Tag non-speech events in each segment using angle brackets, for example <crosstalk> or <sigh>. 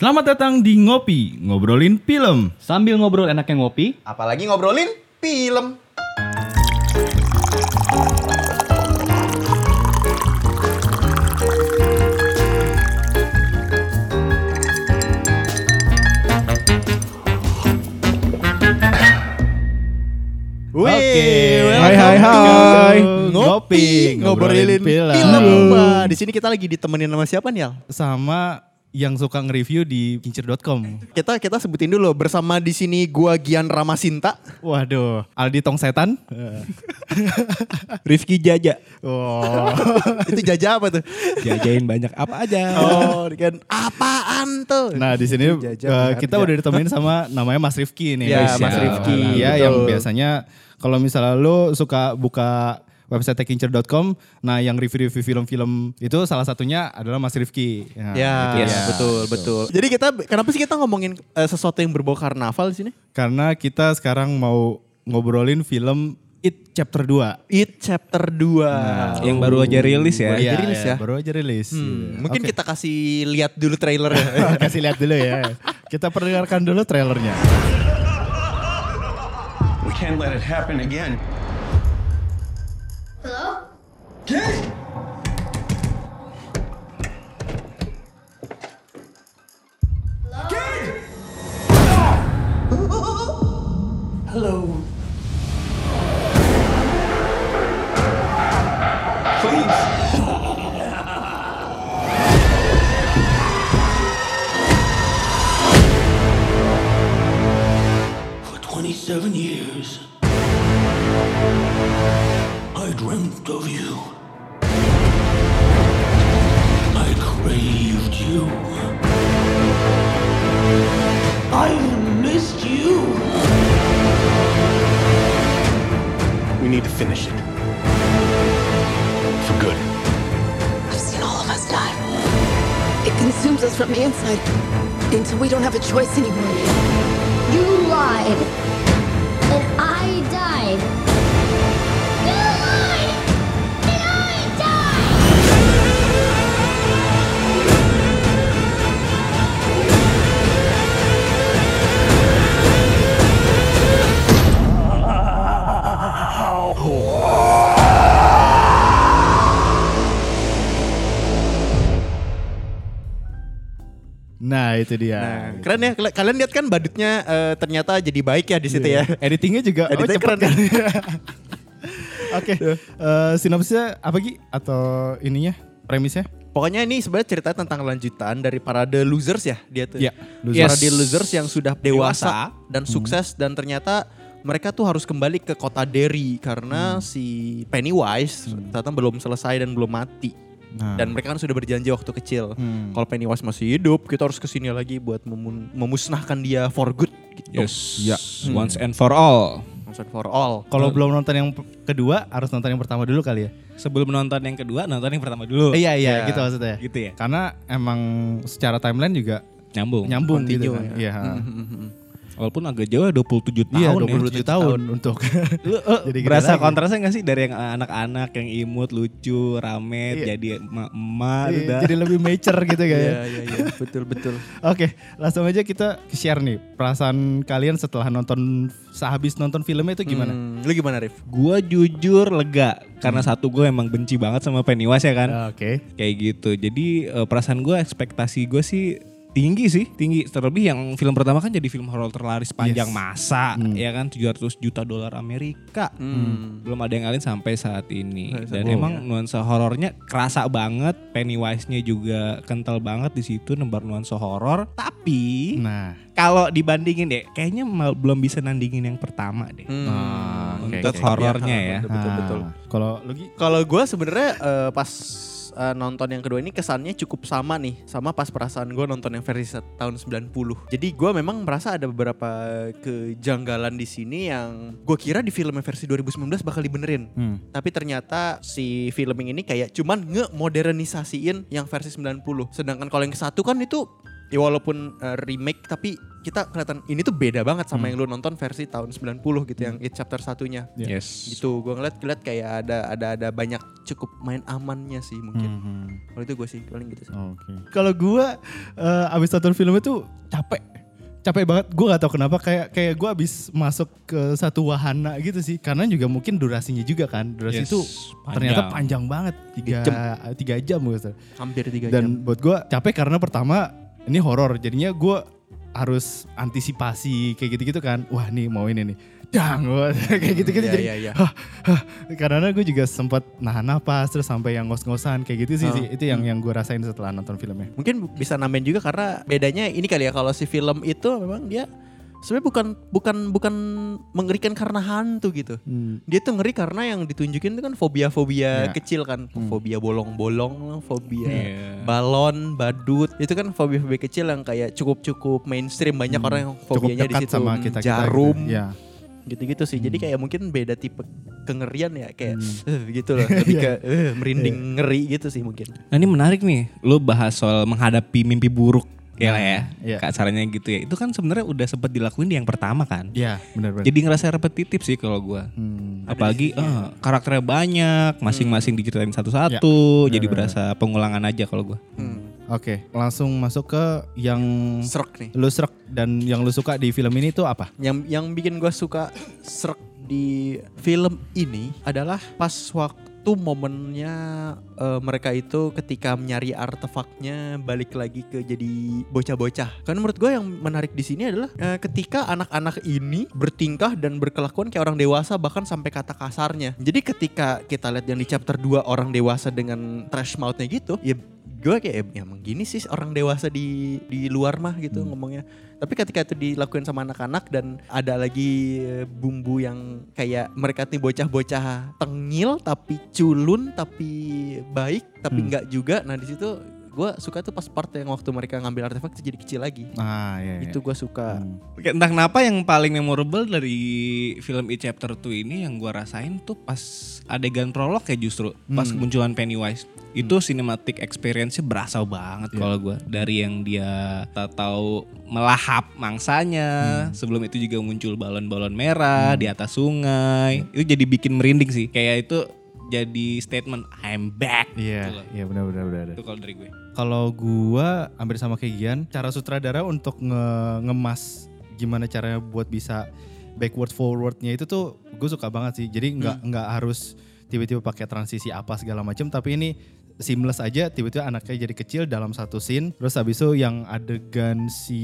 Selamat datang di Ngopi, ngobrolin film. Sambil ngobrol enaknya ngopi, Apalagi ngobrolin film. Wih, Oke. hai hai, hai. Ngopi, ngobrolin film. di sini kita lagi ditemenin sama siapa nih, Al? Sama yang suka nge-review di kincir.com. Kita kita sebutin dulu bersama di sini gua Gian Ramasinta. Waduh, Aldi Tong Setan. <laughs> Rifki Jaja. Oh. <laughs> Itu jajah apa tuh? Jajain banyak apa aja. Oh, kan apaan tuh? Nah di sini berharga. kita udah ditemenin sama namanya Mas Rifki nih. Ya, Mas Rifki, Ya, yang biasanya kalau misalnya lu suka buka website kincir.com, nah yang review-review film-film itu salah satunya adalah Mas Rifki. Nah, Ya, itu yes, dia. betul, betul. Jadi kita kenapa sih kita ngomongin eh, sesuatu yang berbau karnaval di sini? Karena kita sekarang mau ngobrolin film It Chapter 2. It chapter 2. Yang baru aja rilis ya. Baru aja rilis ya? Baru aja rilis. Hmm, Iya. mungkin Oke. kita kasih lihat dulu trailer <laughs> kasih lihat dulu ya. Kita perdengarkan dulu trailernya. We can't let it happen again. Hello? Hello. For 27 years, I dreamt of you. Craved you. I missed you. We need to finish it. For good. I've seen all of us die. It consumes us from the inside until we don't have a choice anymore. You lied. And I died. Nah itu dia. Nah, keren ya. Kal- Kalian lihat kan badutnya eh, ternyata jadi baik ya di situ ya. Editingnya juga Editingnya cepet keren kan? <laughs> Oke, eh, sinopsisnya apa Gi? Atau ininya, premisnya? Pokoknya ini sebenarnya cerita tentang lanjutan dari parade losers ya dia tuh. Iya, Losers. losers. Parade losers yang sudah dewasa, Dewasa. dan sukses dan ternyata mereka tuh harus kembali ke kota Derry karena si Pennywise ternyata belum selesai dan belum mati. Nah. Dan mereka kan sudah berjanji waktu kecil. Hmm. Kalau Pennywise masih hidup, kita harus ke sini lagi buat memusnahkan dia for good gitu. Yes. Ya. Once and for all. Once and for all. Kalau belum nonton yang kedua, harus nonton yang pertama dulu kali ya? Sebelum nonton yang kedua, nonton yang pertama dulu. iya, iya, Ya. gitu maksudnya. Gitu ya. Karena emang secara timeline juga Nyambung. nyambung gitu Continue kan. ya. Iya. Walaupun agak jauh 27 tahun Iya, ya. 27 tahun <laughs> untuk <laughs> Jadi berasa lagi. kontrasnya gak sih dari yang anak-anak yang imut, lucu, rame, Iya. jadi emak-emak Iya, jadi lebih mature gitu kan. Iya, iya, iya, betul, betul. <laughs> Oke, langsung aja kita share nih perasaan kalian setelah nonton sehabis nonton filmnya itu gimana? Hmm, lu gimana, Rif? Gua jujur lega karena satu gue emang benci banget sama Pennywise ya kan. Oke. Kayak gitu. Jadi eh, perasaan gue, ekspektasi gue sih tinggi sih, tinggi. Terlebih yang film pertama kan jadi film horor terlaris panjang Yes. masa, Hmm. ya kan 700 juta dolar Amerika. Hmm. Belum ada yang ngalahin sampai saat ini. Sampai Dan emang ini, nuansa horornya kerasa banget, Pennywise-nya juga kental banget di situ nembar nuansa horor. Tapi Nah, kalau dibandingin deh, kayaknya mal- belum bisa nandingin yang pertama deh. Hmm. Ah, oke, Untuk oke. horornya ya. Betul, betul, Nah, betul. Kalau lu Gi? Kalau gue sebenarnya eh, pas eh, nonton yang kedua ini kesannya cukup sama nih sama pas perasaan gue nonton yang versi tahun 90. Jadi gue memang merasa ada beberapa kejanggalan di sini yang gue kira di film versi 2019 bakal dibenerin. Hmm. Tapi ternyata si filming ini kayak cuman nge-modernisasiin yang versi 90. Sedangkan kalau yang satu kan itu ya walaupun eh, remake tapi kita kelihatan ini tuh beda banget sama Hmm. yang lu nonton versi tahun 90 gitu yang It chapter satunya. Yes. Gitu, gue ngeliat ngeliat kayak ada ada ada banyak cukup main amannya sih mungkin. Hmm. Kalau itu gue sih paling gitu sih. Oke. Kalau gua eh, abis nonton film itu capek. Capek banget. Gue gak tahu kenapa kayak kayak gue abis masuk ke satu wahana gitu sih. Karena juga mungkin durasinya juga kan. Durasi Yes, itu panjang. ternyata panjang banget. Tiga, tiga jam gitu. Hampir tiga jam. Dan buat gue capek karena pertama ini horor. Jadinya gue harus antisipasi kayak gitu-gitu kan. Wah nih mau ini nih. Dang, <laughs> kayak gitu-gitu Iya, jadi. iya, iya. "Hah, hah." Karena gue juga sempat nahan napas terus sampai yang ngos-ngosan kayak gitu sih, Oh. sih. Itu yang yang gue rasain setelah nonton filmnya. Mungkin bisa nambahin juga karena bedanya ini kali ya kalau si film itu memang dia sebenarnya bukan bukan bukan mengerikan karena hantu gitu. Dia tuh ngeri karena yang ditunjukin itu kan fobia-fobia Ya. kecil kan, fobia bolong-bolong, fobia Iya. balon, badut. Itu kan fobia-fobia kecil yang kayak cukup-cukup mainstream banyak orang yang Hmm. Fobianya di situ. sama kita, kita Jarum, Gitu. Ya. gitu-gitu sih. Jadi kayak mungkin beda tipe kengerian ya kayak Hmm. eh, gitu loh, lebih Iya. ke eh, merinding ngeri gitu sih mungkin. Nah ini menarik nih, lu bahas soal menghadapi mimpi buruk ya lah ya. Kak, caranya gitu ya. Itu kan sebenarnya udah sempat dilakuin di yang pertama kan. Iya, benar-benar. Jadi ngerasa repetitif sih kalau gua. Hmm. Apalagi eh, karakternya banyak, masing-masing diceritain satu-satu, Ya, jadi benar-benar. berasa pengulangan aja kalau gua. Hmm. Oke, langsung masuk ke yang Serak nih. lu serak dan yang lu suka di film ini tuh apa? Yang yang bikin gue suka serak di film ini adalah pas waktu momennya eh, mereka itu ketika menyari artefaknya balik lagi ke jadi bocah-bocah. Karena menurut gue yang menarik di sini adalah eh, ketika anak-anak ini bertingkah dan berkelakuan kayak orang dewasa bahkan sampai kata kasarnya. Jadi ketika kita lihat yang di chapter 2 orang dewasa dengan trash mouth-nya gitu, ya gue kayak ya emang gini sih orang dewasa di di luar mah gitu ngomongnya tapi ketika itu dilakuin sama anak-anak dan ada lagi eh, bumbu yang kayak mereka nih bocah-bocah tengil tapi culun tapi baik tapi Hmm. enggak juga nah di situ gue suka tuh pas part yang waktu mereka ngambil artefak itu jadi kecil lagi Ah, iya, iya. itu gue suka Hmm. Oke, Entah kenapa yang paling memorable dari film It Chapter 2 ini yang gua rasain tuh pas adegan prolog ya justru pas Hmm. kemunculan Pennywise. Itu cinematic experience-nya berasa banget Iya. kalau gua dari yang dia tak tahu melahap mangsanya, Hmm. sebelum itu juga muncul balon-balon merah di atas sungai. Itu jadi bikin merinding sih. Kayak itu jadi statement I'm back. Iya, Gitu iya benar benar benar. Itu kalau dari gue. Kalau gua hampir sama kayak Gian, cara sutradara untuk nge- ngemas gimana caranya buat bisa backward forwardnya itu tuh gue suka banget sih. Jadi nggak nggak harus tiba-tiba pakai transisi apa segala macam, tapi ini seamless aja tiba-tiba anaknya jadi kecil dalam satu scene. Terus habis itu yang adegan si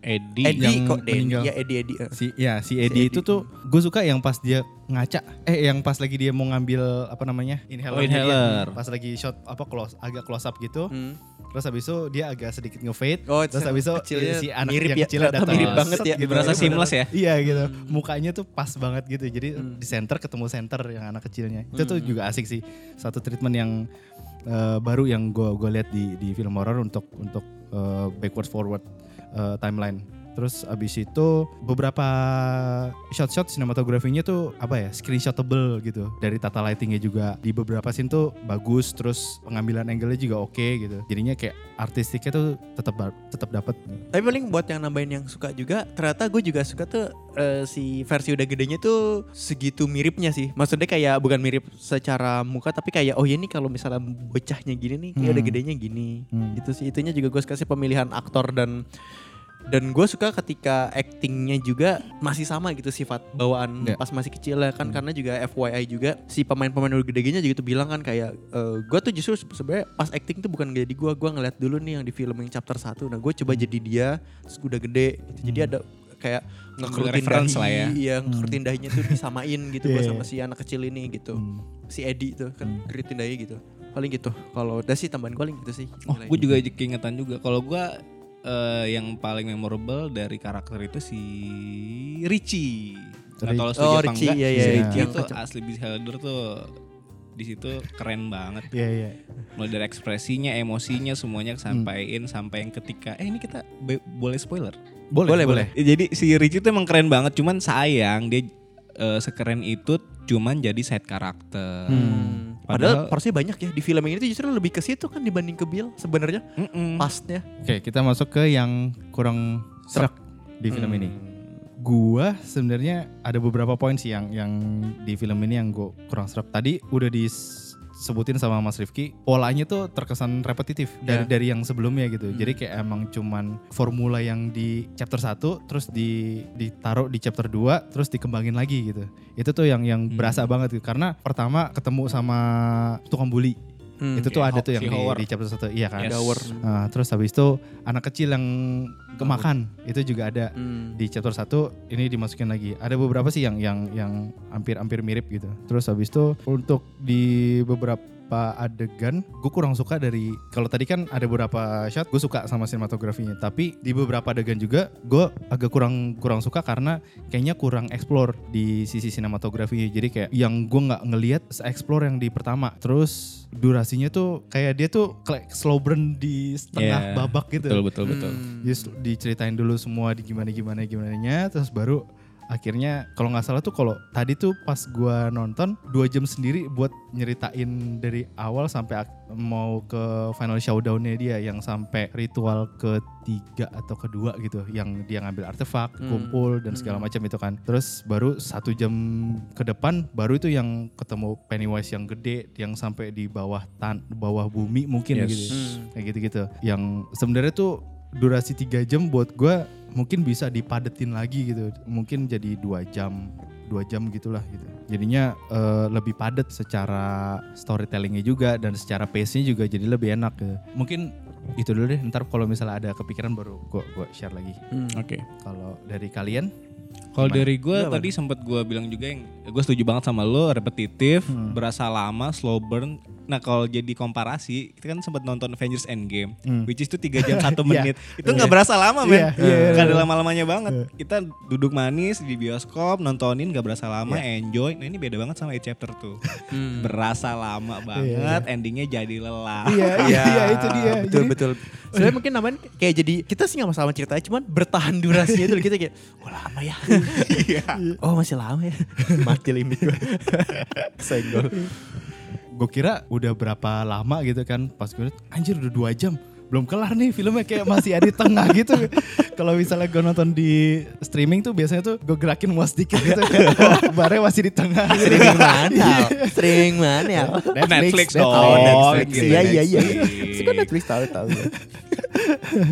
Eddie, Eddie yang kok meninggal. ya Eddie Eddie eh. si ya si Si Eddie Eddie. itu tuh gue suka yang pas dia ngaca eh yang pas lagi dia mau ngambil apa namanya inhaler Oh, inhaler. pas lagi shot apa close agak close up gitu Hmm. terus habis itu dia agak sedikit ngefade Oh, terus habis itu kecilnya si anak mirip yang ya, kecilnya datang mirip banget ya. gitu. Berasa seamless ya. iya gitu Hmm. mukanya tuh pas banget gitu jadi di center ketemu center yang anak kecilnya itu Hmm. tuh juga asik sih satu treatment yang eh, baru yang gue gue lihat di di film horror untuk untuk eh, backward forward eh, timeline terus abis itu beberapa shot-shot sinematografinya tuh apa ya screenshotable gitu dari tata lightingnya juga di beberapa scene tuh bagus terus pengambilan angle-nya juga oke gitu jadinya kayak artistiknya tuh tetap tetap dapat Tapi paling buat yang nambahin yang suka juga, ternyata gue juga suka tuh eh, si versi udah gedenya tuh segitu miripnya sih. Maksudnya kayak bukan mirip secara muka, tapi kayak oh ya ini kalau misalnya bocahnya gini nih, kayak Hmm. udah gedenya gini. Hmm. Itu sih itunya juga gue suka sih pemilihan aktor dan dan gue suka ketika actingnya juga masih sama gitu sifat bawaan Ya. pas masih kecil ya kan. Karena juga FYI juga si pemain-pemain udah gede-gedenya juga tuh bilang kan kayak gue tuh justru se- sebenarnya pas acting tuh bukan jadi gue gue ngeliat dulu nih yang di film yang chapter 1 nah gue coba jadi dia terus udah gede gitu. jadi ada kayak ngekrutin dahi lah ya. iya ngekrutin dahinya tuh disamain gitu gue <laughs> Iya, sama si anak kecil ini gitu. Hmm. si Eddie tuh kan keritin dahi gitu. Paling gitu. Kalau udah sih tambahan gue paling gitu sih. Oh, gue juga keingetan juga. Kalau gue eh, yang paling memorable dari karakter itu si Richie. Nggak tahu setuju Oh, apa Richie, enggak. iya, iya, si iya. Richie itu kacau. asli beholder tuh di situ keren banget. iya iya Mulai dari ekspresinya, emosinya semuanya sampaiin sampai yang ketika eh ini kita boleh spoiler. Boleh, boleh. Ya, Jadi si Richie tuh emang keren banget, cuman sayang dia eh, sekeren itu cuman jadi side karakter. Hmm. Padahal, porsinya banyak ya di film ini tuh justru lebih ke situ kan dibanding ke Bill sebenarnya Mm-mm. pastnya. oke kita masuk ke yang kurang serak di film ini. Gua sebenarnya ada beberapa poin sih yang yang di film ini yang gue kurang serap. Tadi udah disebutin sama Mas Rifki, polanya tuh terkesan repetitif dari Ya. dari yang sebelumnya gitu. Jadi kayak emang cuman formula yang di chapter 1 terus di ditaruh di chapter 2 terus dikembangin lagi gitu. Itu tuh yang yang berasa banget gitu. Karena pertama ketemu sama tukang bully. Hmm. itu tuh Oke, ada tuh yang di, di chapter 1. Iya kan? Yes. Nah, terus habis itu anak kecil yang kemakan itu juga ada Hmm. di chapter 1 ini dimasukin lagi. Ada beberapa sih yang yang yang hampir-hampir mirip gitu. Terus habis itu untuk di beberapa adegan gue kurang suka dari kalau tadi kan ada beberapa shot gue suka sama sinematografinya tapi di beberapa adegan juga gue agak kurang kurang suka karena kayaknya kurang explore di sisi sinematografinya jadi kayak yang gue nggak ngelihat explore yang di pertama terus durasinya tuh kayak dia tuh kayak slow burn di setengah Yeah. babak gitu Betul betul betul. Hmm. Just diceritain dulu semua di gimana gimana gimana nya terus baru akhirnya kalau nggak salah tuh kalau tadi tuh pas gua nonton dua jam sendiri buat nyeritain dari awal sampai mau ke final showdownnya dia yang sampai ritual ketiga atau kedua gitu yang dia ngambil artefak Hmm. kumpul dan segala macam itu kan terus baru satu jam ke depan baru itu yang ketemu Pennywise yang gede yang sampai di bawah tan bawah bumi mungkin Yes. gitu Hmm. kayak gitu-gitu yang sebenarnya tuh durasi tiga jam buat gue mungkin bisa dipadetin lagi gitu mungkin jadi dua jam dua jam gitulah gitu jadinya eh, lebih padat secara storytellingnya juga dan secara pace-nya juga jadi lebih enak gitu. mungkin itu dulu deh ntar kalau misalnya ada kepikiran baru gue gua share lagi Hmm. Oke. kalau dari kalian Kalau dari gue apa tadi sempat gue bilang juga yang gue setuju banget sama lo repetitif, Hmm. berasa lama, slow burn. Nah kalau jadi komparasi, kita kan sempat nonton Avengers Endgame, Hmm. which is itu 3 jam 1 <laughs> Iya. menit. Itu nggak berasa lama men, Iya, iya, Nggak iya. ada lama-lamanya banget. Kita duduk manis di bioskop, nontonin nggak berasa lama, enjoy. Nah ini beda banget sama It Chapter 2. Hmm. Berasa lama banget, endingnya jadi lelah. iya <laughs> Iya, itu dia Betul Jadi- betul. <laughs> Sebenarnya mungkin namanya kayak jadi kita sih sama-sama ceritanya cuman bertahan durasinya itu kita kayak oh lama ya. Iya. oh masih lama ya. Mati limit gue. Senggol. Gue kira udah berapa lama gitu kan pas gue liat, anjir udah dua jam belum kelar nih filmnya kayak masih ada di tengah <laughs> gitu kalau misalnya gue nonton di streaming tuh biasanya tuh gue gerakin mouse dikit gitu oh, <laughs> barnya masih di tengah Streaming <laughs> mana? Streaming mana ya? Netflix, Netflix dong. Oh, Netflix. Gitu, Iya iya iya. Netflix. Itu kan Netflix tahu tahu.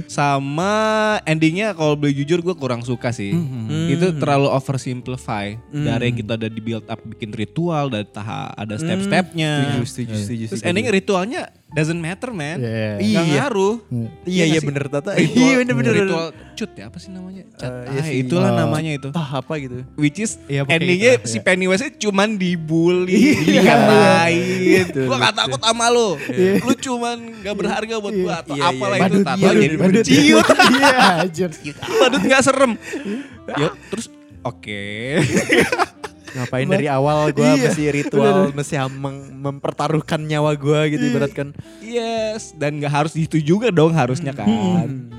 Sama endingnya kalau boleh jujur gue kurang suka sih. Hmm. Itu terlalu oversimplify. Dari yang kita udah di build up bikin ritual, ada tahap, ada step-stepnya. Setuju setuju setuju. Terus endingnya ritualnya doesn't matter man. Iya. Gak Iya. ngaruh. Iya iya nggak sih? bener Tata. Ritual, Iya bener bener. Ritual cut ya apa sih namanya? Cut. Eh, iya ah, sih. itulah Oh. namanya itu. Entah apa gitu. Which is Iya, pokoknya endingnya gitu lah, si iya. Pennywise cuman dibully, Iya, dikatain. Gua gak takut sama lu. Lu cuman gak berharga buat gua atau Iya, apalah iya. itu iya, jadi badut ciut. <laughs> iya anjir Badut gak serem. Yuk, terus oke. <laughs> Ngapain dari awal gue Iya, mesti ritual, mesti meng- mempertaruhkan nyawa gue gitu ibaratkan. yes, dan gak harus itu juga dong harusnya kan. Hmm.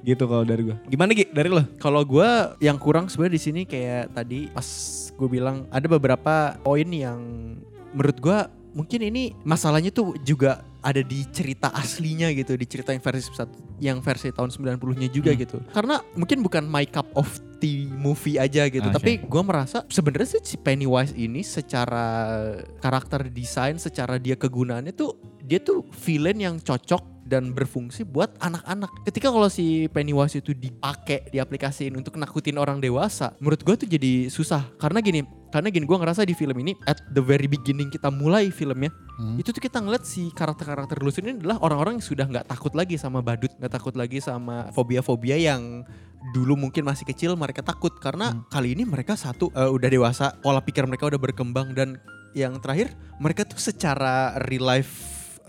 Gitu kalau dari gua. Gimana Gi? Dari lo? Kalau gue yang kurang sebenarnya di sini kayak tadi pas gue bilang ada beberapa poin yang menurut gue mungkin ini masalahnya tuh juga ada di cerita aslinya gitu, di cerita yang versi yang versi tahun 90-nya juga gitu. Karena mungkin bukan my cup of tea movie aja gitu, Oke. tapi gue merasa sebenarnya sih si Pennywise ini secara karakter desain, secara dia kegunaannya tuh dia tuh villain yang cocok dan berfungsi buat anak-anak. Ketika kalau si Pennywise itu dipakai, diaplikasiin untuk nakutin orang dewasa, menurut gue tuh jadi susah. Karena gini, karena gini gue ngerasa di film ini at the very beginning kita mulai filmnya, itu tuh kita ngeliat si karakter-karakter lucu ini adalah orang-orang yang sudah nggak takut lagi sama badut, nggak takut lagi sama fobia-fobia yang dulu mungkin masih kecil mereka takut karena kali ini mereka satu eh, udah dewasa, pola pikir mereka udah berkembang dan yang terakhir mereka tuh secara real life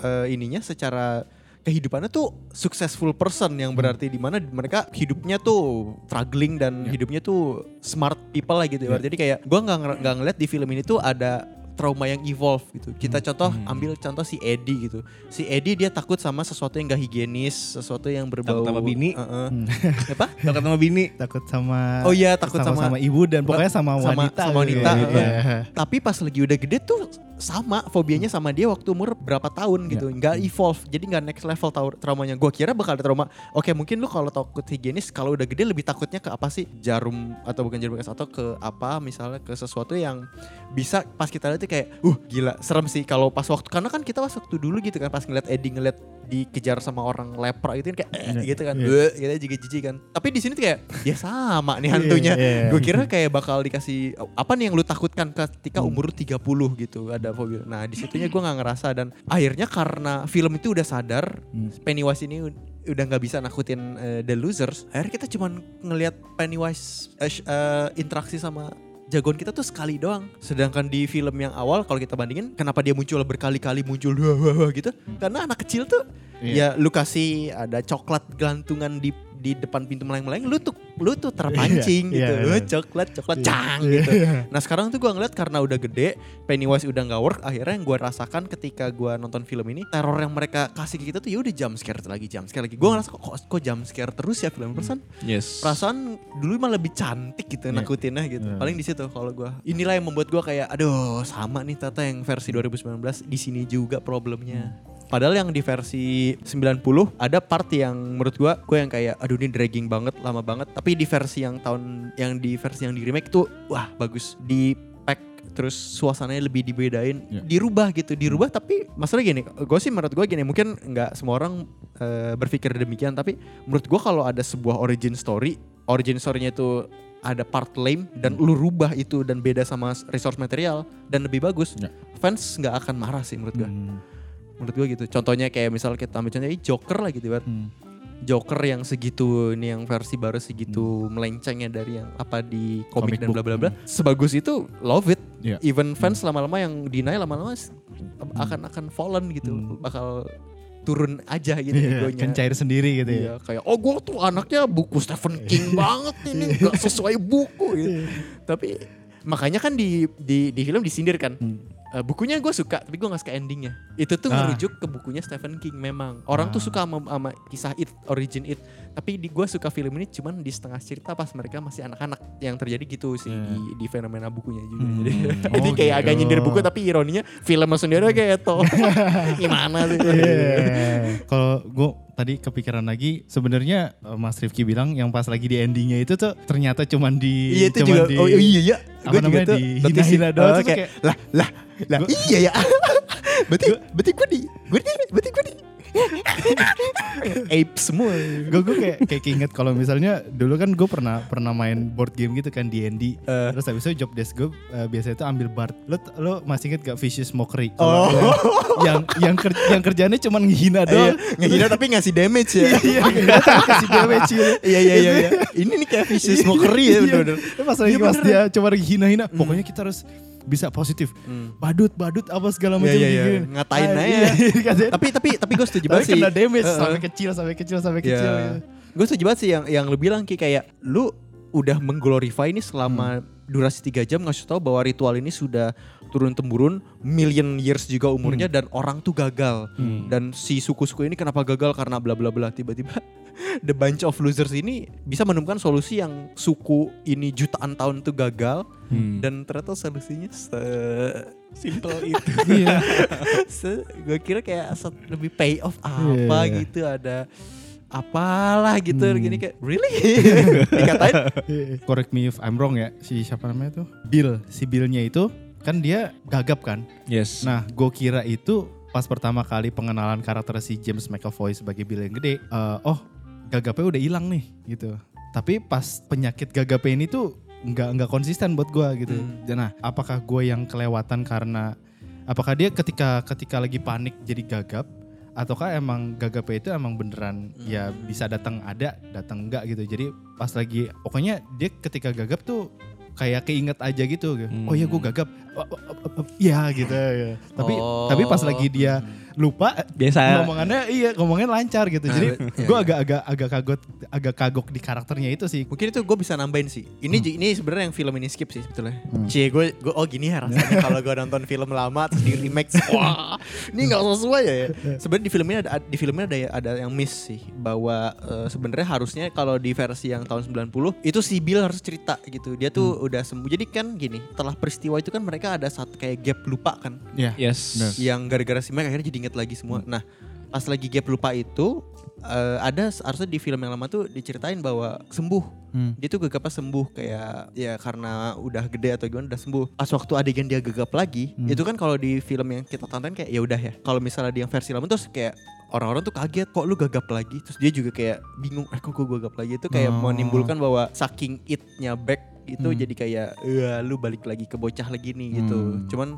eh, ininya secara kehidupannya tuh successful person yang berarti di mana mereka hidupnya tuh struggling dan hidupnya tuh smart people lah gitu. ya. Jadi kayak gua nggak nggak ngeliat di film ini tuh ada trauma yang evolve gitu. Kita contoh ambil contoh si Eddie gitu. Si Eddie dia takut sama sesuatu yang gak higienis, sesuatu yang berbau Takut sama bini. Heeh. <laughs> Apa? Takut sama bini. takut sama Oh iya, takut sama- sama ibu dan pokoknya sama sama- wanita sama wanita, gitu. heeh. Iya. Tapi pas lagi udah gede tuh sama fobianya sama dia waktu umur berapa tahun gitu, nggak evolve, jadi nggak next level tau traumanya. Gua kira bakal ada trauma. Oke mungkin lu kalau takut higienis, kalau udah gede lebih takutnya ke apa sih? Jarum atau bukan jarum bekas atau ke apa? Misalnya ke sesuatu yang bisa pas kita lihat kayak, uh gila serem sih kalau pas waktu karena kan kita pas waktu dulu gitu kan pas ngeliat Eddie ngeliat dikejar sama orang lepra itu kan kayak eh, gitu kan, Iya. yeah. gitu juga jijik kan. Tapi di sini tuh kayak ya sama nih hantunya. Iya, iya. Gue kira kayak bakal dikasih apa nih yang lu takutkan ketika umur lu 30 gitu ada fobia. Nah, di situnya gue nggak ngerasa dan akhirnya karena film itu udah sadar Pennywise ini ud- udah nggak bisa nakutin eh, The Losers. Akhirnya kita cuman ngelihat Pennywise eh, eh, interaksi sama jagoan kita tuh sekali doang. Sedangkan di film yang awal kalau kita bandingin kenapa dia muncul berkali-kali muncul <laughs> gitu? Karena anak kecil tuh Iya. ya lu kasih ada coklat gelantungan di di depan pintu melayang-melayang lu tuh lu tuh terpancing Iya, gitu. iya, Lu iya. coklat coklat Iya. cang gitu. Nah sekarang tuh gua ngeliat karena udah gede Pennywise udah nggak work akhirnya yang gua rasakan ketika gua nonton film ini teror yang mereka kasih ke kita tuh ya udah jump scare lagi jump scare lagi. Gua ngerasa kok kok, jump scare terus ya film persen. Yes. Perasaan dulu mah lebih cantik gitu Iya. nakutinnya gitu. Iya. Paling di situ kalau gua. Inilah yang membuat gua kayak aduh sama nih Tata yang versi 2019 di sini juga problemnya. Padahal yang di versi 90 ada part yang menurut gua gua yang kayak aduh ini dragging banget, lama banget. Tapi di versi yang tahun yang di versi yang di remake tuh wah bagus. Di pack terus suasananya lebih dibedain, Ya. dirubah gitu, dirubah tapi masalah gini, gue sih menurut gue gini, mungkin nggak semua orang eh, berpikir demikian, tapi menurut gua kalau ada sebuah origin story, origin story-nya itu ada part lame dan lu rubah itu dan beda sama resource material dan lebih bagus, Ya. fans nggak akan marah sih menurut gua. Hmm. Menurut gua gitu. Contohnya kayak misal kita ambil contoh ini Joker lah gitu kan. Hmm. Joker yang segitu ini yang versi baru segitu melencengnya dari yang apa di komik, dan bla bla bla. Sebagus itu love it. Iya. Even fans lama-lama yang deny lama-lama s- akan akan fallen gitu. Hmm. Bakal turun aja gitu Iya, egonya. sendiri gitu ya. Iya, kayak oh gue tuh anaknya buku Stephen King banget ini gak sesuai buku gitu. Tapi makanya kan di di di film disindir kan. Hmm. Eh, bukunya gue suka tapi gue gak suka endingnya. Itu tuh Ah. merujuk ke bukunya Stephen King memang. Orang tuh Ah. suka sama, sama kisah It, origin It. Tapi di gue suka film ini cuman di setengah cerita pas mereka masih anak-anak yang terjadi gitu sih Iya. di, di fenomena bukunya juga. Hmm. Jadi, <laughs> Oh, jadi kayak agak gitu. nyindir buku tapi ironinya filmnya sendiri kayak toh <laughs> gimana sih? Iya. Kalau gue tadi kepikiran lagi sebenarnya eh, Mas Rifki bilang yang pas lagi di endingnya itu tuh ternyata cuman di Iya itu cuman juga. di, oh iya iya. apa namanya, dihina-hina doang, terus kayak- lah lah lah. Gua- iya ya. <laughs> berarti berarti gue di gue di berarti gue di <laughs> ape semua. gue gue kayak kayak keinget kalau misalnya dulu kan gue pernah pernah main board game gitu kan D&D Eh. terus habis itu job desk gue eh, biasanya itu ambil bard lo lo masih inget gak vicious mockery Oh. Yang yang ker, yang kerjanya cuma ngehina Iya, doang ngehina tapi ngasih damage ya. <laughs> iya ngehina tapi kasih damage gitu Iya iya iya iya. Ini nih kayak vicious mockery ya Iya. bener-bener. Pas lagi Iya, pas dia cuma hina-hina, pokoknya kita harus bisa positif. Hmm. Badut, badut apa segala Iya, macam iya, iya. gitu. Ngatain Ah, aja. iya, katanya. <laughs> Tapi tapi tapi gue setuju banget sih. kena damage Heeh. sampai kecil, sampai kecil, sampai kecil. Ya. gitu. Gue setuju banget sih yang yang lu bilang Ki kayak lu udah mengglorify ini selama durasi tiga jam ngasih tahu bahwa ritual ini sudah turun temurun million years juga umurnya dan orang tuh gagal dan si suku-suku ini kenapa gagal karena bla bla bla tiba-tiba the bunch of losers ini bisa menemukan solusi yang suku ini jutaan tahun tuh gagal dan ternyata solusinya se simple <laughs> itu. Iya. se gue kira kayak lebih pay off apa Iya. gitu ada apalah gitu Hmm. gini kayak really <laughs> dikatain Correct me if I'm wrong ya, si siapa namanya tuh? Bill, si Billnya itu kan dia gagap kan. Yes. Nah, gue kira itu pas pertama kali pengenalan karakter si James McAvoy sebagai Bill yang gede, eh, oh gagapnya udah hilang nih gitu. Tapi pas penyakit gagapnya ini tuh nggak nggak konsisten buat gue gitu. Hmm. Nah, apakah gue yang kelewatan karena apakah dia ketika ketika lagi panik jadi gagap ataukah emang gagapnya itu emang beneran ya bisa datang ada datang enggak gitu. Jadi pas lagi pokoknya dia ketika gagap tuh kayak keinget aja gitu. Hmm. Oh ya gue gagap. Oh, oh, oh, oh, Iya gitu ya. Tapi Oh. tapi pas lagi dia lupa Biasa. ngomongannya iya ngomongnya lancar gitu. Jadi Ah, iya, gue iya. agak agak agak kagok agak kagok di karakternya itu sih. mungkin itu gue bisa nambahin sih ini Hmm. ini sebenarnya yang film ini skip sih sebetulnya cie gue gue oh gini ya rasanya kalau gue nonton film lama terus di remake wah ini nggak sesuai ya, ya. sebenarnya di film ini ada di filmnya ada ada yang miss sih bahwa eh, sebenarnya harusnya kalau di versi yang tahun 90 itu si Bill harus cerita gitu dia tuh udah sembuh. Jadi kan gini, setelah peristiwa itu kan mereka ada satu kayak gap lupa kan. Iya. Yes. Yang gara-gara si Mike akhirnya jadi inget lagi semua. Nah, pas lagi gap lupa itu eh, ada harusnya di film yang lama tuh diceritain bahwa sembuh. Hmm. Dia tuh gegapnya sembuh kayak ya karena udah gede atau gimana udah sembuh. Pas waktu adegan dia gegap lagi, Hmm. itu kan kalau di film yang kita tonton kayak ya udah ya. Kalau misalnya di yang versi lama terus kayak orang-orang tuh kaget kok lu gagap lagi terus dia juga kayak bingung eh kok gue gagap lagi itu kayak Oh. menimbulkan bahwa saking itnya back itu Hmm. jadi kayak "Wah, lu balik lagi ke bocah lagi nih gitu Hmm. cuman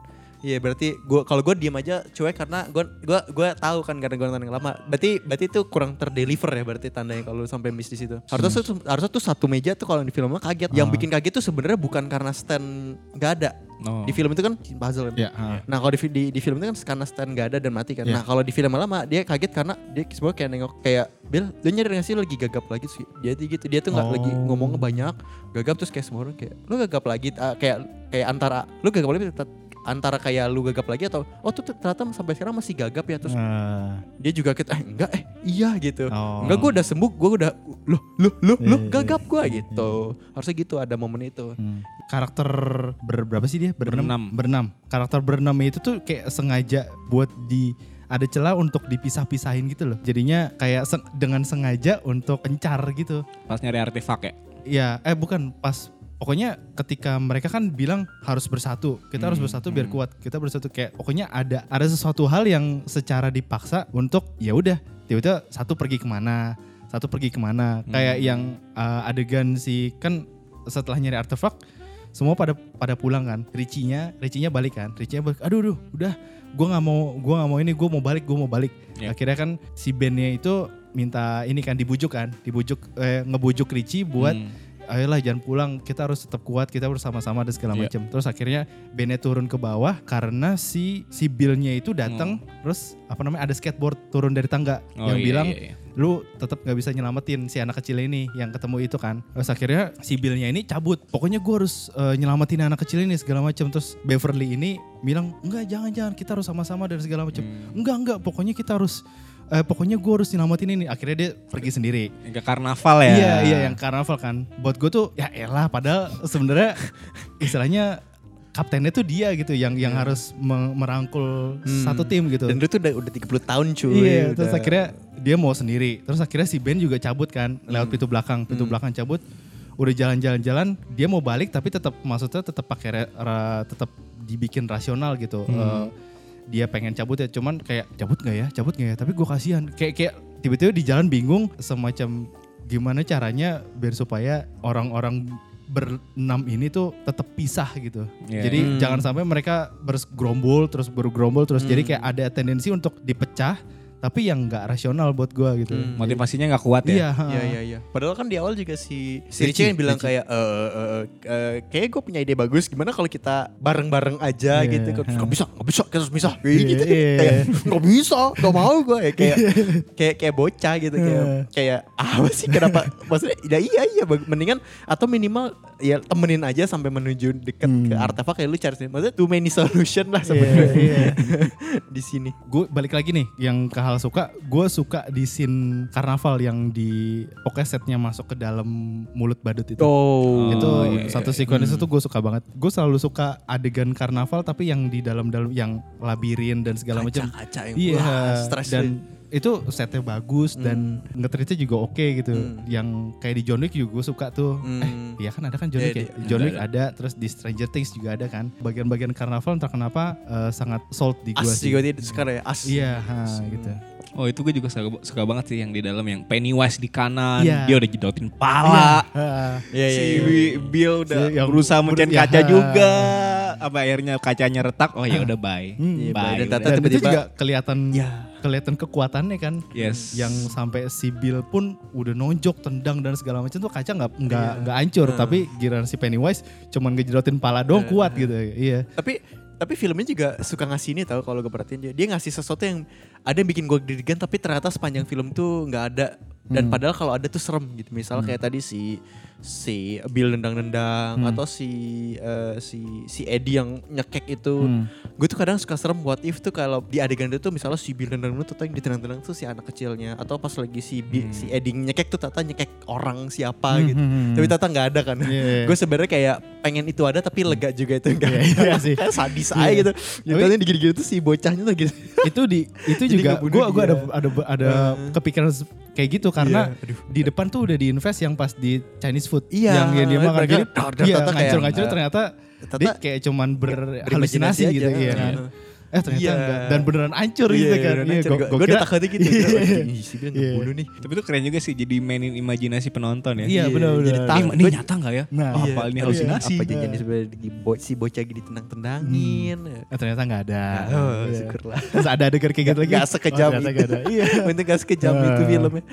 Iya berarti gua kalau gue diem aja cuek karena gue gua gua tahu kan karena gue nonton yang lama. Berarti berarti itu kurang terdeliver ya berarti tandanya kalau sampai miss di situ. Harusnya tuh harusnya tuh satu meja tuh kalau di filmnya kaget. Yang Ah. bikin kaget tuh sebenarnya bukan karena stand nggak ada. Oh. Di film itu kan puzzle kan. Ya, ah. Nah kalau di, di, di film itu kan karena stand nggak ada dan mati kan. Iya. Nah kalau di film lama dia kaget karena dia semua kayak nengok kayak Bill, lu nyadar gak sih lu lagi gagap lagi sih? Jadi gitu dia tuh nggak lagi Oh. ngomongnya banyak, gagap terus kayak semua orang kayak lu gagap lagi ah, kayak kayak antara lu gagap lagi antara kayak lu gagap lagi atau oh tuh ternyata sampai sekarang masih gagap ya terus Ah. dia juga kayak eh enggak eh iya gitu. Oh. Enggak gue udah sembuh, gue udah loh loh loh Iya, loh iya, gagap gue iya, gitu. Harusnya gitu ada momen itu. Hmm. Karakter ber- berapa sih dia? Berenam. Berenam. Karakter berenam itu tuh kayak sengaja buat di ada celah untuk dipisah-pisahin gitu loh. Jadinya kayak seng- dengan sengaja untuk pencar gitu. Pas nyari artefak ya. Iya, eh bukan pas pokoknya ketika mereka kan bilang harus bersatu. Kita harus Hmm, bersatu biar hmm. kuat. Kita bersatu kayak pokoknya ada ada sesuatu hal yang secara dipaksa untuk ya udah tiba-tiba satu pergi ke mana, satu pergi ke mana. Kayak Hmm. yang uh, adegan si kan setelah nyari artefak semua pada pada pulang kan. Ricinya, Ricinya balik kan. Ricinya balik. Aduh, aduh, udah gua nggak mau gua nggak mau ini, gua mau balik, gua mau balik. Ya. Akhirnya kan si bandnya itu minta ini kan dibujuk kan, dibujuk eh, ngebujuk Ricci buat Hmm. Ayolah jangan pulang kita harus tetap kuat kita bersama-sama dan segala Iya. macam terus akhirnya Bennett turun ke bawah karena si si Billnya itu datang terus apa namanya ada skateboard turun dari tangga Oh, yang iya, bilang iya, iya. lu tetap nggak bisa nyelamatin si anak kecil ini yang ketemu itu kan terus akhirnya si Billnya ini cabut pokoknya gue harus eh, nyelamatin anak kecil ini segala macam terus Beverly ini bilang enggak jangan jangan kita harus sama-sama dan segala macam Hmm. enggak enggak pokoknya kita harus eh, pokoknya gue harus nyelamatin ini akhirnya dia pergi sendiri Ke karnaval ya. Iya iya yang karnaval kan. Buat gue tuh ya elah padahal sebenarnya <laughs> istilahnya kaptennya tuh dia gitu yang yang harus me- merangkul satu tim gitu. Dan itu udah udah 30 tahun cuy. Iya, terus udah. akhirnya dia mau sendiri. Terus akhirnya si Ben juga cabut kan lewat pintu belakang. Pintu belakang cabut. Udah jalan-jalan-jalan, dia mau balik tapi tetap maksudnya tetap pakai tetap dibikin rasional gitu. Eh, dia pengen cabut ya, cuman kayak cabut nggak ya, cabut nggak ya. Tapi gue kasihan. Kayak kayak tiba-tiba di jalan bingung semacam gimana caranya biar supaya orang-orang berenam ini tuh tetap pisah gitu. Iya. Jadi Hmm. jangan sampai mereka bergerombol terus bergerombol terus. Jadi kayak ada tendensi untuk dipecah tapi yang nggak rasional buat gua gitu. Hmm. Motivasinya nggak kuat ya. Iya. Iya iya iya. Padahal kan di awal juga si si Ricci, kan bilang Ricci. kayak eh eh, eh, eh, kayak gue punya ide bagus gimana kalau kita bareng-bareng aja Iya, gitu. Nggak bisa, nggak bisa, kita harus bisa. Kayak Iya, gitu. iya. Kayak nggak bisa, nggak mau gue kayak kayak kayak bocah gitu kayak Iya. kayak apa sih kenapa maksudnya ya iya iya mendingan atau minimal ya temenin aja sampai menuju deket ke Hmm. artefak kayak lu cari sendiri. Maksudnya too many solution lah sebenarnya Iya, iya. <laughs> di sini. gue balik lagi nih yang ke hal suka gue suka di scene karnaval yang di pokoknya setnya masuk ke dalam mulut badut itu Oh, itu iya, iya. satu sequence itu gue suka banget gue selalu suka adegan karnaval tapi yang di dalam-dalam yang labirin dan segala macam iya dan itu setnya bagus dan ngetritnya juga oke gitu Hmm. yang kayak di John Wick juga gue suka tuh Hmm. eh iya kan ada kan John Iya, Wick ya iya, John ada, Wick ada. terus di Stranger Things juga ada kan bagian-bagian karnaval entah kenapa eh, sangat sold di gue As sih juga sekarang ya as. iya ha, gitu Oh itu gue juga suka, suka banget sih yang di dalam yang Pennywise di kanan, Iya. dia udah jedotin pala. Ha. Iya, si iya, iya. Bi- Bill udah Si yang berusaha ber- mencet ya. kaca juga. Apa akhirnya kacanya retak? Oh ya udah bye. Hmm, Iya, bye. dan tata- Dan itu tiba-tiba- juga kelihatan Ya. kelihatan kekuatannya kan. Yes. Yang sampai si Bill pun udah nonjok, tendang dan segala macam tuh kaca nggak nggak Iya. nggak hancur, Hmm. tapi giliran si Pennywise cuman ngejerotin pala doang kuat gitu. Iya. Tapi tapi filmnya juga suka ngasih ini tahu kalau gue perhatiin dia. Dia ngasih sesuatu yang ada yang bikin gue deg-degan tapi ternyata sepanjang film tuh nggak ada Dan padahal kalau ada tuh serem gitu. Misal kayak tadi si si Bill nendang-nendang atau si eh, si si Eddie yang nyekek itu. Gue tuh kadang suka serem what if tuh kalau di adegan itu misalnya si Bill nendang itu tuh yang ditendang-tendang tuh si anak kecilnya atau pas lagi si Bi- si Eddie nyekek tuh tata nyekek orang siapa gitu. Tapi tata nggak ada kan. Iya. Gue sebenarnya kayak pengen itu ada tapi lega juga itu enggak. Iya, iya sih. Kayak <laughs> sadis aja gitu. Nyatanya digini-gini tuh si bocahnya tuh gitu. itu di itu Jadi juga gua gua ada ada ada kepikiran s- kayak gitu karena aduh. di depan tuh udah diinvest yang pas di Chinese food Iya, yang, yang dia makan jadi dar- iya ternyata ngancur-ngancur dia kayak cuman berhalusinasi gitu aja. Iya. Eh ternyata Iya. enggak dan beneran hancur gitu kan. Iya, gua- gua gue udah takutnya gitu. Iya. Si Bill Iya. ngebunuh nih. Tapi itu keren juga sih jadi mainin imajinasi penonton ya. Iya benar jadi benar. takut. Ini, ini nyata nggak ya? Nah, Oh, iya. apa ini Iya. halusinasi? Apa janjian sebenarnya si bocah lagi ditendang-tendangin. Eh, ternyata enggak ada. Oh, Iya. syukurlah. Terus ada adegan kayak gitu lagi. Gak sekejam Oh, itu. nggak ada. Iya. <laughs> Untung gak sekejam itu Ah. filmnya.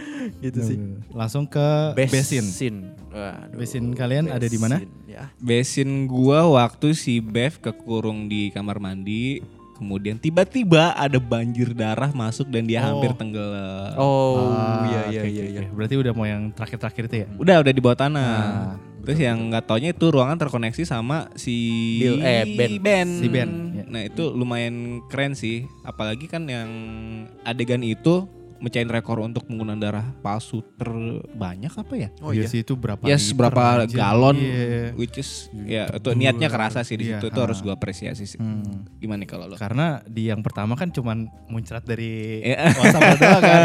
Gitu sih. Langsung ke Besin. Waduh, Besin kalian ada di mana? Besin, Ya. Besin gua waktu si Bev kekurung di kamar mandi, kemudian tiba-tiba ada banjir darah masuk dan dia Oh. hampir tenggelam. Oh, Ah, iya iya oke, iya iya. Berarti udah mau yang terakhir-terakhir itu ya? Udah udah di bawah tanah. Ah, Terus yang nggak taunya itu ruangan terkoneksi sama si Bill- eh, Ben. Si Ben, ya. Nah itu lumayan keren sih. Apalagi kan yang adegan itu mecahin rekor untuk penggunaan darah palsu terbanyak apa ya? Oh iya iya. sih itu berapa ya liter, seberapa anjir. galon, Iya. which is ya itu niatnya kerasa sih di Iya, situ. Itu harus gua apresiasi sih. Hmm. Gimana nih kalau lo? Karena di yang pertama kan cuman muncrat dari Iya. WhatsApp <laughs> doang kan.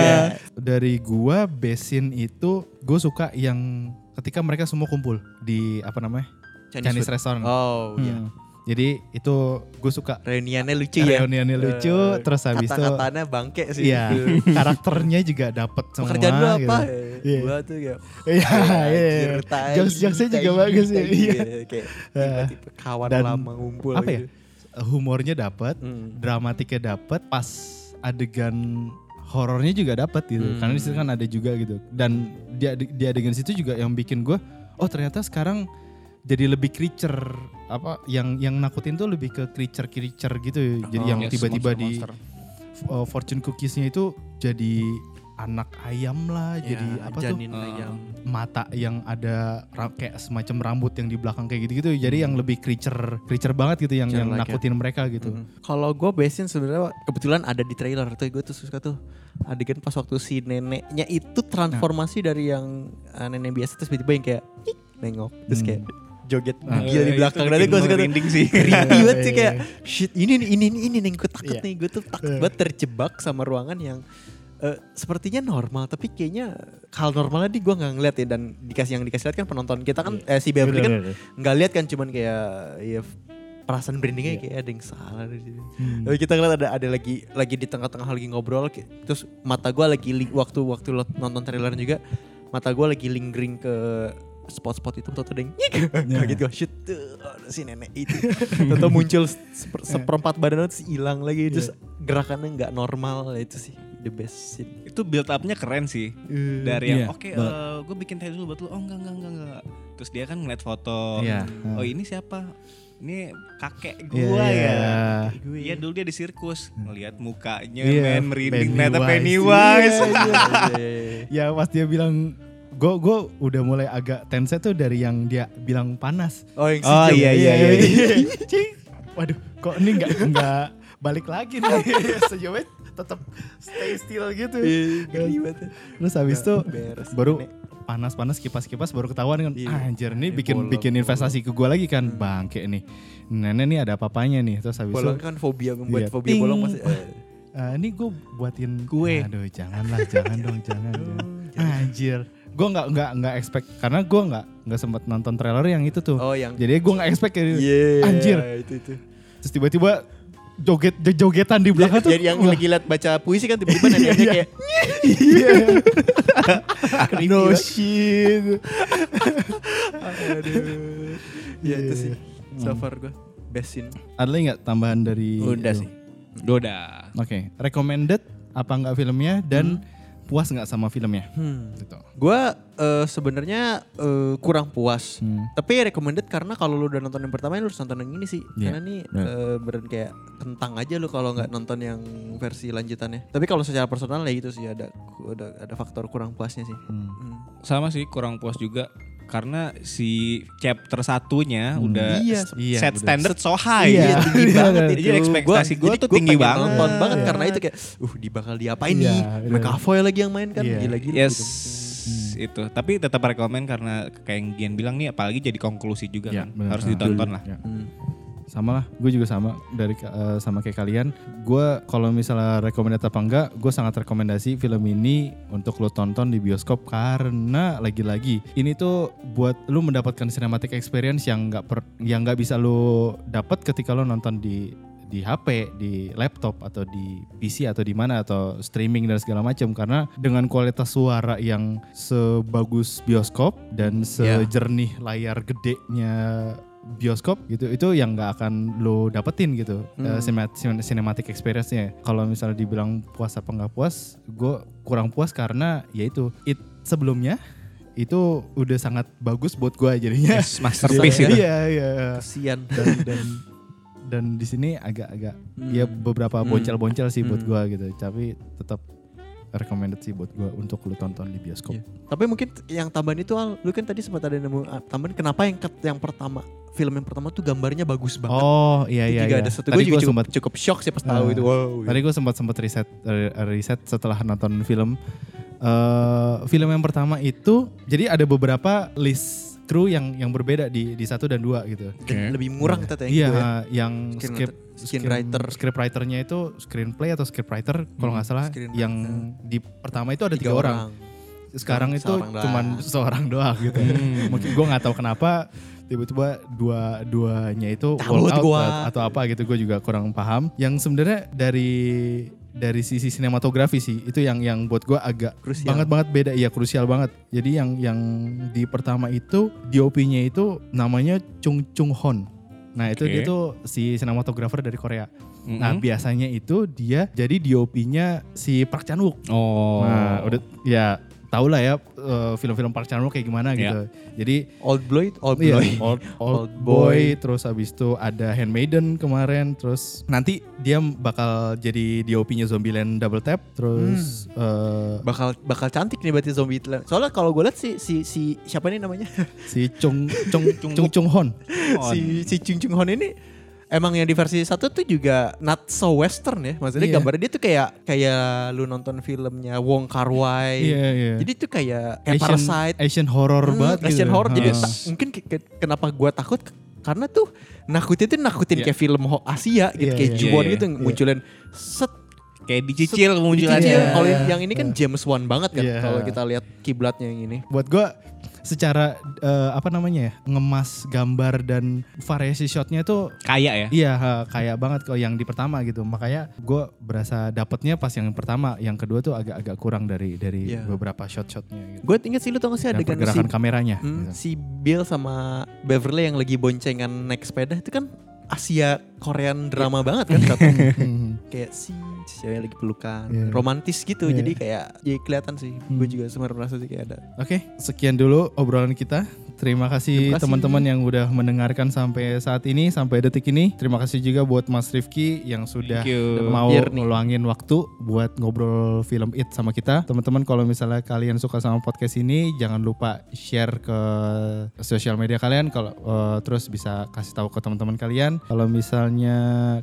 Dari gua besin itu gue suka yang ketika mereka semua kumpul di apa namanya Chinese, food. restaurant. Oh iya. Hmm. Jadi itu gue suka Reuniannya lucu ya. reuniannya lucu, Eh, terus habis itu Kata-katanya bangke sih. Iya, <laughs> karakternya juga dapet semua. Pekerjaan lu apa? gitu. Iya. Gua tuh kayak Iya, iya. Jokes-jokesnya juga bagus ya. Iya. Kayak tipe kawan dan lama ngumpul apa ya? gitu. Humornya dapet, Hmm. dramatiknya dapet, pas adegan horornya juga dapet gitu. Hmm. Karena di situ kan ada juga gitu. Dan di, ade- di adegan situ juga yang bikin gue, oh ternyata sekarang jadi lebih creature apa yang yang nakutin tuh lebih ke creature creature gitu. Jadi yang Yes, tiba-tiba di monster-monster. uh, fortune cookiesnya itu jadi anak ayam lah, Ya, jadi apa tuh? janin Eh, ayam. mata yang ada kayak semacam rambut yang di belakang kayak gitu-gitu. Jadi yang lebih creature creature banget gitu yang yang Creature-like ya. nakutin mereka gitu. Mhm. Kalau gue besin sebenarnya kebetulan ada di trailer tuh gue tuh suka tuh adegan pas waktu si neneknya itu transformasi dari yang uh, nenek biasa terus tiba-tiba yang kayak "Ih," nengok terus Hmm. kayak joget Ah. gila di belakang nanti bikin gue suka merinding sih. creepy banget sih Iya, <laughs> kayak iya. shit ini nih ini nih ini nih gue takut Iya. nih gue tuh takut banget terjebak sama ruangan yang eh, sepertinya normal tapi kayaknya hal normalnya di gue nggak ngeliat ya dan dikasih yang dikasih lihat kan penonton kita kan eh, si Beverly kan nggak lihat kan cuman kayak ya perasaan brandingnya kayak ada yang salah di sini. Hmm. Tapi kita ngeliat ada ada lagi lagi di tengah-tengah lagi ngobrol kayak- terus mata gua lagi waktu waktu nonton trailer juga mata gua lagi lingering ke spot-spot itu tuh yang nyik kaget gua. shit tuh si nenek itu. Atau <laughs> muncul seper- seperempat badan terus hilang lagi. Terus gerakannya nggak normal itu sih the best scene. Itu build upnya keren sih. Dari yang Iya, oke banget. gue bikin tadi dulu buat lu. Oh enggak enggak enggak enggak terus dia kan ngeliat foto. Iya. oh ini siapa? Ini kakek Iya, gua iya. ya. Gue Iya dulu dia di sirkus ngelihat mukanya Iya, men merinding. Ternyata Pennywise. Iya, iya. iya. <laughs> Ya pas dia bilang gue gue udah mulai agak tense tuh dari yang dia bilang panas. oh yang Oh, Jim. iya, iya, iya. <laughs> Cing. Waduh, kok ini nggak nggak balik lagi nih <laughs> <laughs> sejauhnya tetap stay still gitu. Iya. Terus habis itu baru panas-panas kipas-kipas baru ketahuan kan Iya. anjir nih Iya, bikin bolong, bikin investasi ke gue lagi kan bangke nih nenek nih ada apa-apanya nih terus habis bolong itu kan fobia membuat Iya, fobia ting. bolong pasti eh. "Ah, ini gue buatin Kue. aduh janganlah jangan dong jangan, jangan. anjir gue nggak nggak nggak expect karena gue nggak nggak sempat nonton trailer yang itu tuh oh yang jadi gue nggak expect kayak Iya, anjir itu itu. terus tiba-tiba joget jogetan di belakang tuh Jadi yang wah, lagi lihat baca puisi kan tiba-tiba Iya. kayak <laughs> no shit Aduh. Ya itu sih. So Hmm. far gue best scene. ada lagi nggak tambahan dari Udah sih. Udah. Oke, recommended apa enggak filmnya dan puas nggak sama filmnya? Hmm. Gitu. Gue eh, sebenarnya eh, kurang puas. Hmm. Tapi recommended karena kalau lu udah nonton yang pertama lu harus nonton yang ini sih. Iya, Karena ini benar. eh, beneran kayak kentang aja lu kalau nggak nonton yang versi lanjutannya. Tapi kalau secara personal ya gitu sih ada ada ada faktor kurang puasnya sih. Hmm. Hmm. Sama sih kurang puas juga karena si chapter satunya udah Iya, iya, set udah. standard so high. Iya. tinggi banget itu. Jadi ekspektasi gue tuh gua tinggi banget. Nonton banget Iya. karena itu kayak uh di bakal diapain Iya, nih? bener. McAvoy lagi yang main kan Iya. gila-gila Yes, gitu. itu. Tapi tetap rekomend karena kayak yang Gian bilang nih, apalagi jadi konklusi juga Iya, kan, benar. harus Ah, ditonton lah. Ya. Hmm. Sama lah, gue juga sama dari eh, sama kayak kalian. Gue kalau misalnya rekomendasi apa enggak, gue sangat rekomendasi film ini untuk lo tonton di bioskop karena lagi-lagi ini tuh buat lo mendapatkan cinematic experience yang nggak per, yang nggak bisa lo dapat ketika lo nonton di di HP, di laptop atau di PC atau di mana atau streaming dan segala macam karena dengan kualitas suara yang sebagus bioskop dan Iya. sejernih layar gedenya bioskop gitu itu yang nggak akan lo dapetin gitu Hmm. eh, cinema- cin- cinematic experience-nya kalau misalnya dibilang puas apa nggak puas gue kurang puas karena ya itu it sebelumnya itu udah sangat bagus buat gue jadinya Yes, <laughs> masterpiece itu. iya iya Kasian. dan dan dan di sini agak-agak Hmm. ya beberapa Hmm. boncel-boncel sih buat Hmm. gua gitu tapi tetap recommended sih buat gua untuk lu tonton di bioskop. Iya. Tapi mungkin yang tambahan itu Al, lu kan tadi sempat ada nemu ah, tambahan kenapa yang yang pertama film yang pertama tuh gambarnya bagus banget. Oh iya iya. juga iya. ada satu Tadi gue juga gua cukup, sempat cukup shock sih pas tahu Ah. itu. Wow. tadi gua sempat sempat riset riset setelah nonton film. eh film yang pertama itu jadi ada beberapa list kru yang yang berbeda di di satu dan dua gitu. Dan lebih murah kita yang Iya, gitu ya. yang Screen- script screenwriter. scriptwriternya itu screenplay atau scriptwriter kalau nggak salah screenwriter. yang di pertama itu ada tiga, orang. Sekarang Seorang- itu cuman doang. seorang doang gitu. Mungkin gue nggak tahu kenapa tiba-tiba dua duanya itu walk out gua. atau apa gitu gue juga kurang paham. Yang sebenarnya dari dari sisi sinematografi sih itu yang yang buat gue agak Krusial. banget banget beda iya krusial banget. Jadi yang yang di pertama itu DOP-nya itu namanya Chung Chung Hon. Nah itu Oke. dia tuh si sinematografer dari Korea. Mm-mm. Nah biasanya itu dia jadi DOP-nya si Park Chan Wook. Oh. Nah, udah ya tau lah ya eh, film-film Park Chan Wook kayak gimana Iya. gitu. Jadi Old Boy, Old iya, Boy. old, old Old boy, Boy. terus habis itu ada Handmaiden kemarin, terus nanti dia bakal jadi DOP-nya Zombieland Double Tap, terus Hmm. eh, bakal bakal cantik nih berarti zombie itu. Soalnya kalau gue lihat si si si siapa nih namanya? si Chung Chung Chung Chung Hon. si si Chung Chung Hon ini emang yang di versi satu tuh juga not so western ya. Maksudnya Iya. gambarnya dia tuh kayak kayak lu nonton filmnya Wong Kar Wai. Iya, iya. Jadi tuh kayak kayak Asian, Parasite. Asian horror Hmm, banget Asian gitu. horror. Jadi ta- mungkin ke- ke- kenapa gua takut karena tuh nakutin tuh nakutin Iya. kayak film ho- Asia gitu Iya, kayak iya, Juwon iya, gitu iya. munculin set Kayak dicicil kemunculannya. dicicil. Iya. Kalau yang ini kan James Wan banget kan Iya. kalau kita lihat kiblatnya yang ini. buat gua secara eh, apa namanya ya ngemas gambar dan variasi shotnya tuh Kaya ya. iya ha, kayak banget kalau yang di pertama gitu makanya gue berasa dapetnya pas yang pertama yang kedua tuh agak-agak kurang dari dari Iya. beberapa shot-shotnya gitu Gue inget sih lu tau gak sih dan adegan si kameranya Hmm, gitu. si Bill sama Beverly yang lagi boncengan naik sepeda itu kan Asia Korean drama banget kan <laughs> kayak si cewek lagi pelukan Iya. romantis gitu Iya. jadi kayak jadi kelihatan sih gue juga sebenarnya merasa sih kayak ada Oke, sekian dulu obrolan kita. Terima kasih teman-teman yang udah mendengarkan sampai saat ini, sampai detik ini. Terima kasih juga buat Mas Rifki yang sudah mau ngeluangin waktu buat ngobrol film It sama kita. Teman-teman kalau misalnya kalian suka sama podcast ini, jangan lupa share ke sosial media kalian. Kalau eh, terus bisa kasih tahu ke teman-teman kalian. Kalau misalnya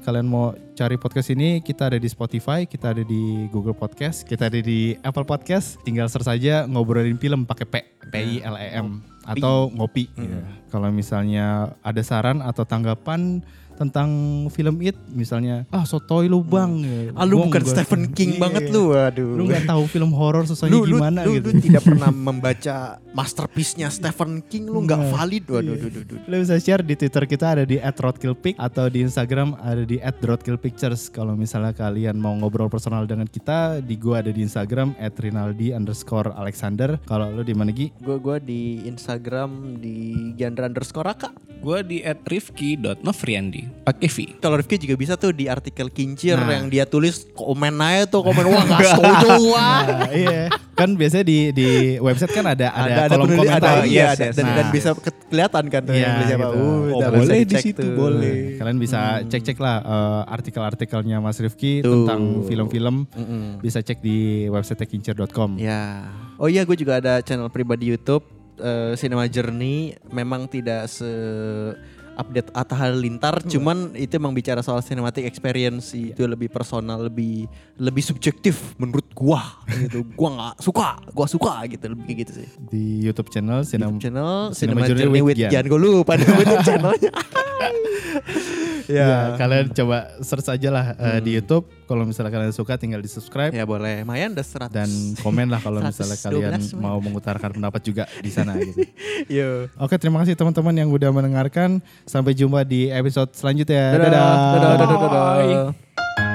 kalian mau cari podcast ini, kita ada di Spotify, kita ada di Google Podcast, kita ada di Apple Podcast. Tinggal search saja ngobrolin film pakai P, P I L E M atau ngopi. Ya. Kalau misalnya ada saran atau tanggapan tentang film It, misalnya ah sotoy lu bang. Ya, ah lu gua bukan Stephen King Iya. banget lu waduh Lu nggak tahu film horor susahnya lu, lu, gimana lu, gitu. lu tidak pernah <laughs> membaca masterpiece-nya Stephen King lu nggak valid waduh Iya. duh, duh, duh. Lo bisa share di Twitter kita ada di @roadkillpic atau di Instagram ada di @roadkillpictures. Kalau misalnya kalian mau ngobrol personal dengan kita, di gua ada di Instagram @rinaldi underscore Alexander. Kalau lo di mana Gi? gue gue di Instagram di Giandra underscore Raka Gue di at rifki.novriandi. Pakai V. Kalau Rifki juga bisa tuh di artikel kincir Nah. yang dia tulis komen aja tuh komen wah gak <laughs> setuju wah. Nah, iya. Kan biasanya di di website kan ada ada, kolom penuli- komentar. ada, iya, Yes, ada, yes. dan, dan Nah. bisa ke- kelihatan kan tuh Iya, siapa. gitu. Uh, Oh, udah bisa boleh di situ, tuh. boleh. Kalian bisa cek-cek lah eh, artikel-artikelnya Mas Rifki Tuh. tentang film-film. Bisa cek di website kincir.com. Ya. Oh iya gue juga ada channel pribadi YouTube eh, Cinema Journey memang tidak se update Atta Halilintar cuman itu emang bicara soal cinematic experience sih. itu lebih personal lebih lebih subjektif menurut gua gitu <laughs> gua nggak suka gua suka gitu lebih kayak gitu sih Di YouTube channel Cinema, YouTube channel Cinema Cinema, Journey Journey with Gian. Gian gue lupa nama channelnya <laughs> Ya, kalian coba search aja lah eh, di Hmm. YouTube. Kalau misalnya kalian suka tinggal di subscribe ya boleh Mayan udah 100 dan komen lah kalau <laughs> misalnya 112 kalian mau mengutarakan pendapat juga di sana gitu. Yo. Oke, terima kasih teman-teman yang udah mendengarkan. Sampai jumpa di episode selanjutnya. Dadah. Dadah. Dadah. Dadah. dadah, dadah.